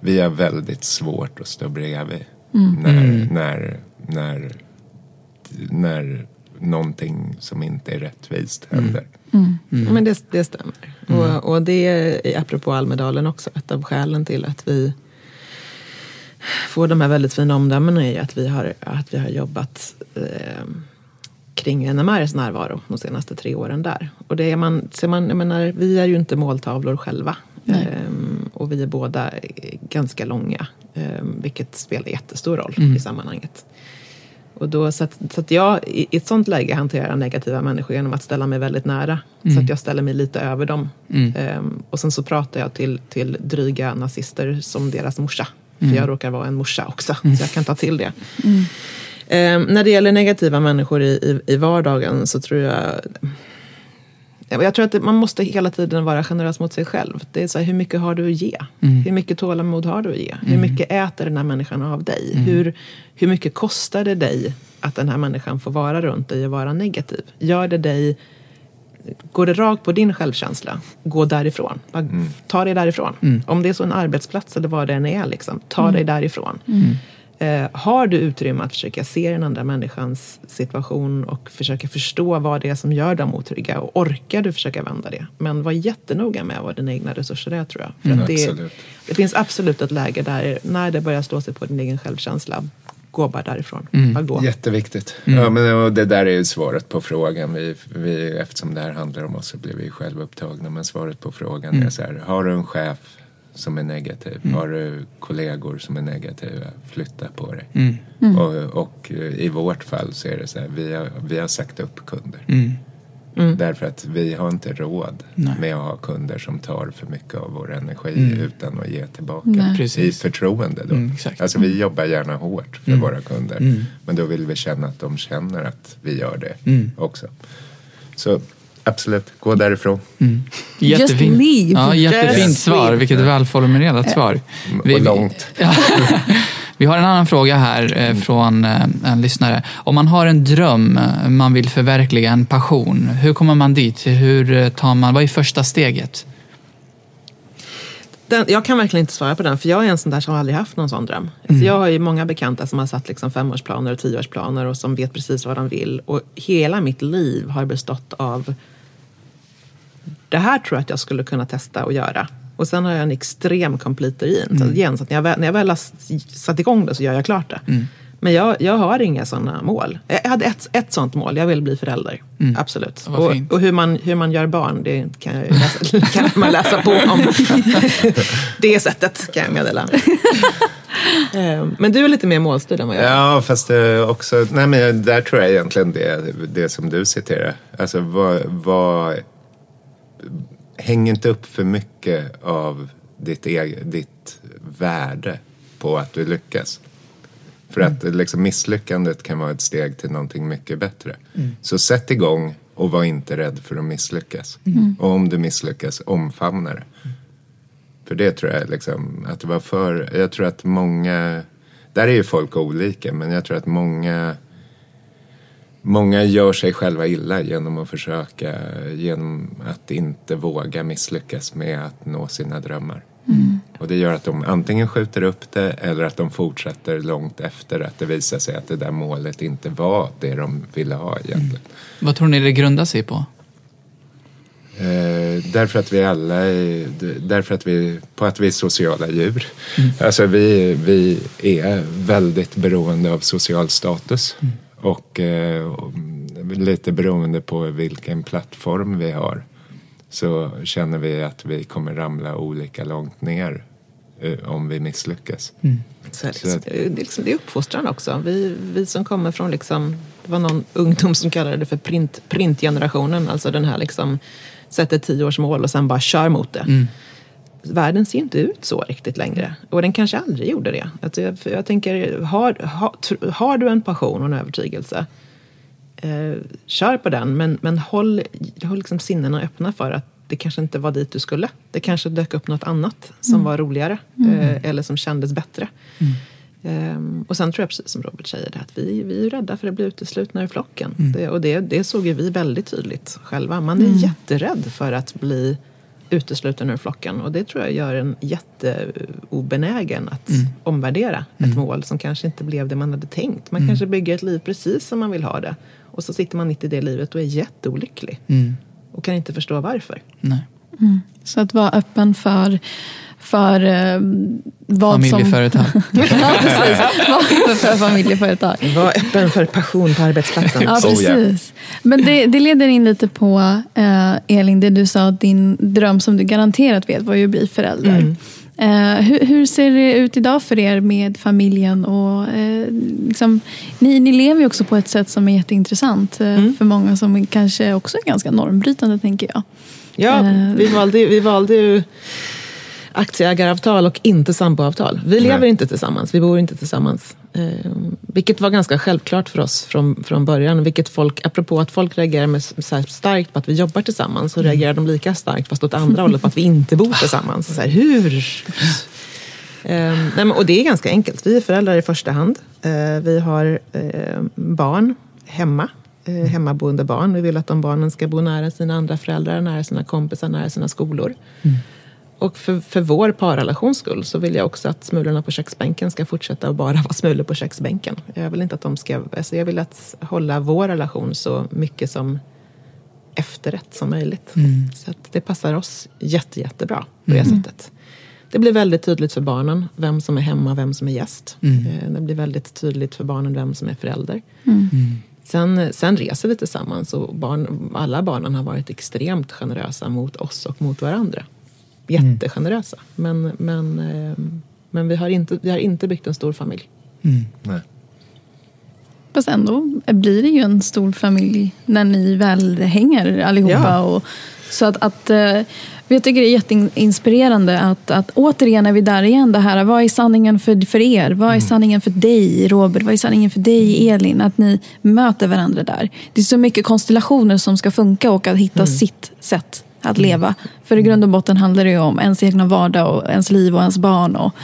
Vi har väldigt svårt att stå bredvid när, när, när, när någonting som inte är rättvist händer. Men det, det stämmer. Och, och det är, apropå Almedalen också, ett av skälen till att vi får de här väldigt fina omdömena är att vi har, att vi har jobbat eh, kring NMRs närvaro de senaste tre åren där. Och det är man, ser man, jag menar, vi är ju inte måltavlor själva. Ehm, och vi är båda ganska långa, ehm, vilket spelar jättestor roll i sammanhanget. Och då, så att, så att jag i, i ett sånt läge hanterar negativa människor genom att ställa mig väldigt nära. Så att jag ställer mig lite över dem. Ehm, och sen så pratar jag till, till dryga nazister som deras morsa. För jag råkar vara en morsa också, så jag kan ta till det. Ehm, när det gäller negativa människor i, i, i vardagen så tror jag... Jag tror att man måste hela tiden vara generös mot sig själv. Det är så här, hur mycket har du att ge? Hur mycket tålamod har du att ge? Hur mycket äter den här människan av dig? Hur, hur mycket kostar det dig att den här människan får vara runt dig och vara negativ? Gör det dig... Går det rakt på din självkänsla, gå därifrån. Bara Ta dig därifrån. Om det är så en arbetsplats eller vad det än är, liksom, ta dig därifrån. Eh, har du utrymme att försöka se den andra människans situation och försöka förstå vad det är som gör dem otrygga och orkar du försöka vända det. Men var jättenoga med vad dina egna resurser är tror jag. För att det, det finns absolut ett läge där när det börjar slå sig på din egen självkänsla, gå bara därifrån. Bara gå. Jätteviktigt. Ja, men, och det där är ju svaret på frågan. Vi, vi, eftersom det här handlar om oss så blir vi själva upptagna. Men svaret på frågan är så här. Har du en chef som är negativ? Har du kollegor som är negativa? Flytta på dig. Och, och eh, i vårt fall så är det så här. Vi har, vi har sagt upp kunder. Därför att vi har inte råd med att ha kunder som tar för mycket av vår energi utan att ge tillbaka. Nej. I Precis. förtroende då. Mm, exakt. Alltså vi jobbar gärna hårt för våra kunder. Men då vill vi känna att de känner att vi gör det också. Så absolut, gå därifrån. Jättefint. leave. Ja, jättefint Just svar. leave. Vilket välformulerat svar. Och vi- långt. Vi har en annan fråga här eh, från eh, en lyssnare. Om man har en dröm, eh, man vill förverkliga en passion, hur kommer man dit? Hur tar man, vad är första steget? Den, jag kan verkligen inte svara på den, för jag är en sån där som aldrig haft någon sån dröm. Alltså jag har ju många bekanta som har satt liksom femårsplaner och tioårsplaner och som vet precis vad de vill. Och hela mitt liv har bestått av det här tror jag att jag skulle kunna testa och göra. Och sen har jag en extrem completerin. Så igen, så att när jag väl, när jag väl har satt igång det så gör jag klart det. Men jag, jag har inga sådana mål. Jag hade ett, ett sånt mål, jag vill bli förälder. Absolut. Vad Och, fint. och hur, man, hur man gör barn, det kan, jag läsa, kan man läsa på om. det sättet kan jag meddela. Eh, Men du är lite mer målstyrd än vad jag är. Ja, fast det också, nej men där tror jag egentligen det, det som du citerar. Alltså vad, vad, häng inte upp för mycket av ditt, eg, ditt värde på att du lyckas. För att liksom misslyckandet kan vara ett steg till någonting mycket bättre. Så sätt igång och var inte rädd för att misslyckas. Och om du misslyckas, omfamna det. För det tror jag liksom, att det var för, jag tror att många, där är ju folk olika, men jag tror att många många gör sig själva illa genom att försöka, genom att inte våga misslyckas med att nå sina drömmar. Mm. Och det gör att de antingen skjuter upp det eller att de fortsätter långt efter att det visar sig att det där målet inte var det de ville ha egentligen. Mm. Vad tror ni det grundar sig på? Eh, därför att vi alla är, därför att vi, på att vi är sociala djur. Mm. Alltså vi, vi är väldigt beroende av social status. Mm. Och, eh, och lite beroende på vilken plattform vi har så känner vi att vi kommer ramla olika långt ner eh, om vi misslyckas. Mm. Så, så det, är liksom, det är uppfostran också. Vi, vi som kommer från, liksom, det var någon ungdom som kallade det för print, printgenerationen, alltså den här liksom sätter tio års mål och sen bara kör mot det. Mm. Världen ser inte ut så riktigt längre. Och den kanske aldrig gjorde det. Alltså jag, jag tänker, har, har, har du en passion och en övertygelse, eh, kör på den. Men, men håll, håll liksom sinnena öppna för att det kanske inte var dit du skulle. Det kanske dök upp något annat som mm. var roligare mm. eh, eller som kändes bättre. Mm. Um, och sen tror jag precis som Robert säger det, att vi, vi är rädda för att bli uteslutna ur flocken. Mm. Det, och det, det såg ju vi väldigt tydligt själva. Man är mm. jätterädd för att bli utesluten ur flocken. Och det tror jag gör en jätteobenägen att mm. omvärdera ett mm. mål som kanske inte blev det man hade tänkt. Man mm. kanske bygger ett liv precis som man vill ha det. Och så sitter man mitt i det livet och är jätteolycklig. Mm. Och kan inte förstå varför. Nej. Så att vara öppen för för eh, vad familjeföretag. som... ja, precis. För familjeföretag. Var öppen för passion på arbetsplatsen. ja, precis. Men det, det leder in lite på, eh, Elin, det du sa, din dröm som du garanterat vet var ju att bli förälder. Mm. Eh, hur, hur, ser det ut idag för er med familjen? Och, eh, liksom, ni, ni lever ju också på ett sätt som är jätteintressant eh, mm. för många som kanske också är ganska normbrytande, tänker jag. Ja, eh, vi valde, vi valde ju aktieägaravtal och inte samboavtal. Vi lever Nej. inte tillsammans, vi bor inte tillsammans. Eh, vilket var ganska självklart för oss från, från början. Vilket folk, apropå att folk reagerar med, så starkt på att vi jobbar tillsammans så mm. reagerar de lika starkt fast åt andra hållet på att vi inte bor tillsammans. Så här, hur? Eh, men, och det är ganska enkelt. Vi är föräldrar i första hand. Eh, vi har eh, barn hemma hemmaboende barn. Vi vill att de barnen ska bo nära sina andra föräldrar, nära sina kompisar, nära sina skolor. Mm. Och för, för vår parrelations skull så vill jag också att smulorna på köksbänken ska fortsätta att bara vara smulor på köksbänken. Jag vill inte att de ska... Alltså jag vill att hålla vår relation så mycket som efterrätt som möjligt. Mm. Så att det passar oss jätte, jättebra på det mm. sättet. Det blir väldigt tydligt för barnen vem som är hemma och vem som är gäst. Mm. Eh, det blir väldigt tydligt för barnen vem som är förälder. Mm. Sen, sen reser vi tillsammans och barn, alla barnen har varit extremt generösa mot oss och mot varandra jättegenerösa. Men, men, eh, men vi, har inte, vi har inte byggt en stor familj. Mm. Nej. Fast ändå blir det ju en stor familj när ni väl hänger allihopa. Ja. Och, så att, att eh, jag tycker det är jätteinspirerande att, att återigen är vi där igen. Det här, vad är sanningen för, för er? Vad är mm. sanningen för dig Robert? Vad är sanningen för dig Elin? Att ni möter varandra där. Det är så mycket konstellationer som ska funka och att hitta mm. sitt sätt att leva. För i grund och botten handlar det ju om ens egna vardag och ens liv och ens barn. Och,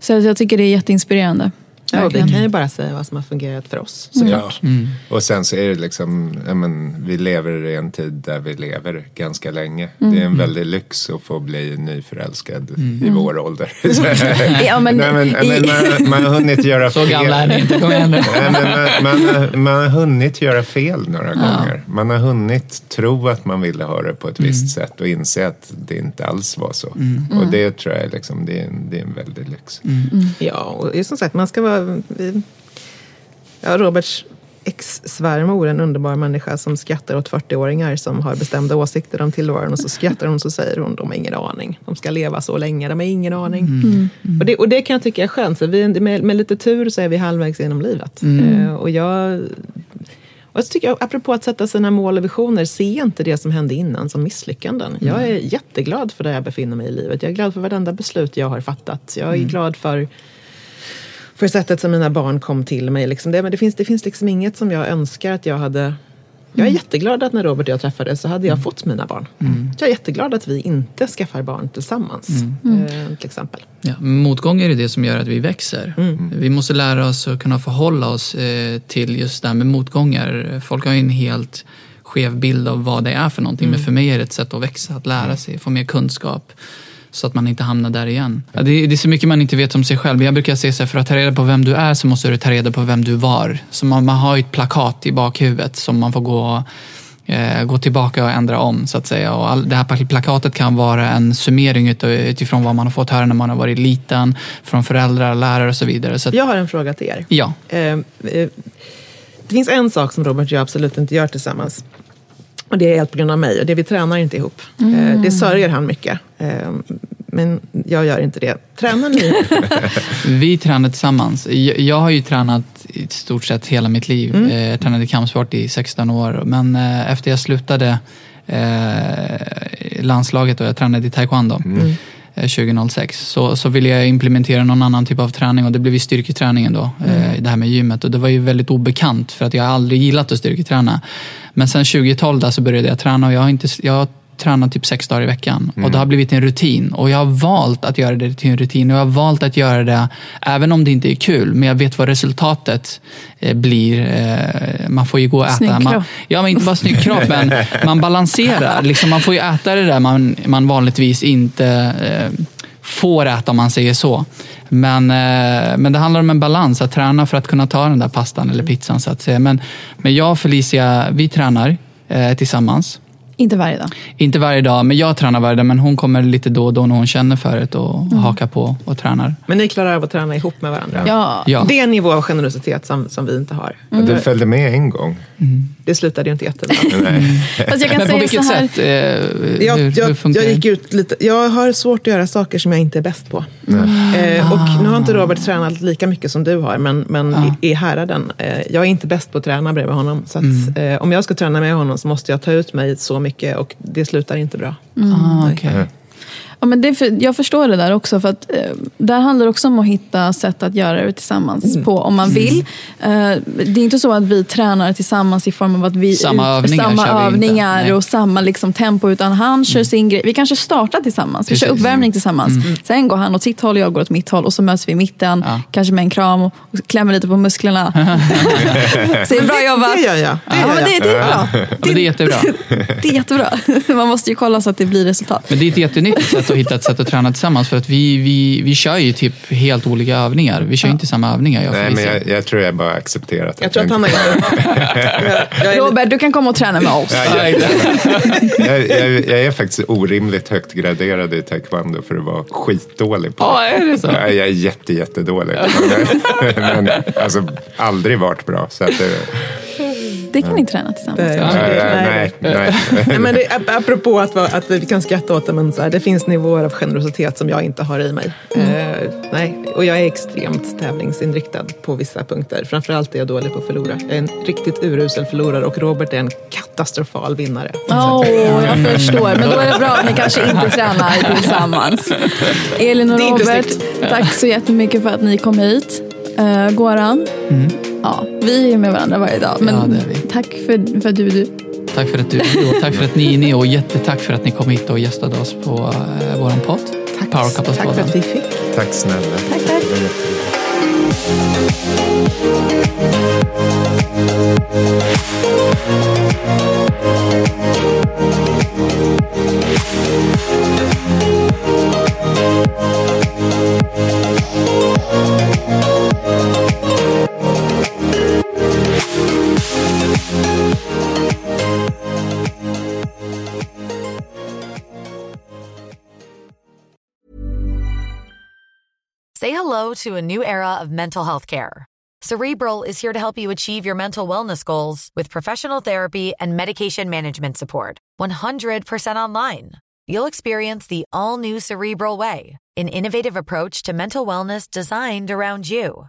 så jag tycker det är jätteinspirerande. Ja, vi kan ju bara säga vad som har fungerat för oss såklart. Ja. Mm. Och sen så är det liksom, men, vi lever i en tid där vi lever ganska länge. Mm. Det är en väldig lyx att få bli nyförälskad mm. i vår ålder. ja, men, Nej, men, i... men man, man, har hunnit göra fel. Så gamla är ni inte, kom igen nu. man, man, man, har hunnit göra fel några ja. gånger. Man har hunnit tro att man ville ha det på ett visst mm. sätt och inse att det inte alls var så. Mm. Och det tror jag liksom, det är, en, det är en väldig lyx. Ja, och som sagt, man ska vara vi, ja, Roberts ex-svärmor, en underbar människa som skrattar åt 40-åringar som har bestämda åsikter om tillvaron och så skrattar hon och så säger hon de har ingen aning. De ska leva så länge, de har ingen aning. Mm. Mm. Och, det, och det kan jag tycka är skönt, för vi, med, med lite tur så är vi halvvägs genom livet. Mm. Uh, och jag och så tycker jag, apropå att sätta sina mål och visioner, se inte det som hände innan som misslyckanden. Jag är mm. jätteglad för där jag befinner mig i livet. Jag är glad för varenda beslut jag har fattat. Jag är mm. glad för för sättet som mina barn kom till mig. Liksom det, men det finns, det finns liksom inget som jag önskar att jag hade Jag är jätteglad att när Robert och jag träffades så hade jag fått mina barn. Jag är jätteglad att vi inte skaffar barn tillsammans. Eh, till exempel. Ja, motgångar är det som gör att vi växer. Vi måste lära oss att kunna förhålla oss eh, till just det här med motgångar. Folk har ju en helt skev bild av vad det är för någonting. Men för mig är det ett sätt att växa, att lära sig, få mer kunskap. Så att man inte hamnar där igen. Det, är, det är så mycket man inte vet om sig själv. Jag brukar säga så här, för att ta reda på vem du är så måste du ta reda på vem du var. Så man, man har ju ett plakat i bakhuvudet som man får gå eh, gå tillbaka och ändra om så att säga. Och all, det här plakatet kan vara en summering utifrån vad man har fått höra när man har varit liten, från föräldrar, lärare och så vidare. Så att, Jag har en fråga till er. ja. Eh, eh, det finns en sak som Robert och jag absolut inte gör tillsammans. Och det är helt på grund av mig. Och det vi tränar inte ihop. Eh, det sörjer han mycket. Eh, men jag gör inte det. Tränar ni? Vi tränar tillsammans. Jag, har ju tränat i stort sett hela mitt liv. Mm. Eh, Jag tränade kampsport i 16 år. Men efter jag slutade landslaget och jag tränade i taekwondo eh, 2006 så, så ville jag implementera någon annan typ av träning och det blev ju styrketräningen då. Eh, det här med gymmet och det var ju väldigt obekant för att jag aldrig gillat att styrketräna. Men sen 2012 där så började jag träna och jag har, inte, jag har tränat typ sex dagar i veckan och det har blivit en rutin och jag har valt att göra det till en rutin och jag har valt att göra det även om det inte är kul men jag vet vad resultatet eh, blir. Eh, man får ju gå och äta. Snygg Man, ja, men inte bara snygg kropp men man balanserar. Liksom, man får ju äta det där man, man vanligtvis inte eh, får äta om man säger så. Men, eh, men det handlar om en balans, att träna för att kunna ta den där pastan eller pizzan så att säga. Men, men jag och Felicia, vi tränar eh, tillsammans. Inte varje dag. Inte varje dag, men jag tränar varje dag. Men hon kommer lite då och då när hon känner för det och hakar på och tränar. Men ni klarar av att träna ihop med varandra? Ja. Ja. Det är en nivå av generositet som, som vi inte har. Ja, Du följde med en gång. Det slutade ju inte jättebra. Fast jag kan Men på vilket så här, sätt? Eh, Jag, hur, hur jag, funkar jag gick ut lite. Jag har svårt att göra saker som jag inte är bäst på. Eh, och nu har inte Robert tränat lika mycket som du har, men, men Ja. i, i häraden. Eh, jag är inte bäst på att träna bredvid honom. Så att, Mm. eh, om jag ska träna med honom så måste jag ta ut mig så mycket och det slutar inte bra. Ah, okej. Ja, men det för, jag förstår det där också. För att, eh, där handlar det också om att hitta sätt att göra det tillsammans Mm. på om man vill. Eh, det är inte så att vi tränar tillsammans i form av att vi Samma övningar samma inte. övningar Nej. och samma liksom, tempo. Utan han kör sin grej. Vi kanske startar tillsammans. Vi kör uppvärmning tillsammans. Sen går han åt sitt håll och jag går åt mitt håll. Och så möts vi i mitten. Ja. Kanske med en kram och och klämmer lite på musklerna. så det är bra jobbat. Det gör jag. Det gör är bra. Ja, men det är jättebra. Det är jättebra. Man måste ju kolla så att det blir resultat. Men det är ett jättenyttigt sätt att hitta ett sätt att träna tillsammans. För att vi, vi, vi kör ju typ helt olika övningar. Vi kör ju inte samma övningar. Jag Nej, men jag, jag tror jag bara accepterat Jag tror att han har jag, jag är Robert, du kan komma och träna med oss. Ja, jag, jag, jag, jag är faktiskt orimligt högt graderad i taekwondo för att vara skitdålig på Ja, är det så? Ja, jag är jätte, jättedålig. Men, men alltså, aldrig varit bra. Så att, det- kan ni träna tillsammans. Nej. nej, nej. Nej, men det, ap- apropå att, att vi kan skratta åt det, men så här, det finns nivåer av generositet som jag inte har i mig. Eh, nej. Och jag är extremt tävlingsinriktad på vissa punkter. Framförallt är jag dålig på att förlora. Jag är en riktigt urusel förlorare och Robert är en katastrofal vinnare. Åh, jag förstår. Men då är det bra att ni kanske inte tränar tillsammans. Elin och Robert, tack så jättemycket för att ni kom hit. Uh, Goran, ja, vi är med varandra varje dag. Men. Ja, det är vi. tack för, för att du är du. Tack för att du och tack för att ni är ni och jättetack för att ni kom hit och gästade oss på uh, vår podd. Tack, Power Couples tack för att vi fick. Tack snälla. Tack, tack. Det Say hello to a new era of mental health care. Cerebral is here to help you achieve your mental wellness goals with professional therapy and medication management support. 100% online. You'll experience the all new Cerebral Way, an innovative approach to mental wellness designed around you.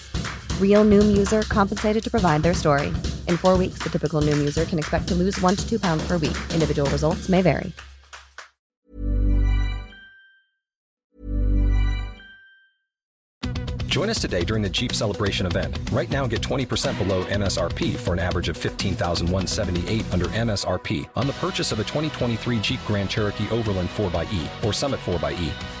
Real Noom user compensated to provide their story. In four weeks, the typical Noom user can expect to lose one to two pounds per week. Individual results may vary. Join us today during the Jeep Celebration event. Right now, get 20% below MSRP for an average of 15178 under MSRP on the purchase of a 2023 Jeep Grand Cherokee Overland 4xE or Summit 4xE.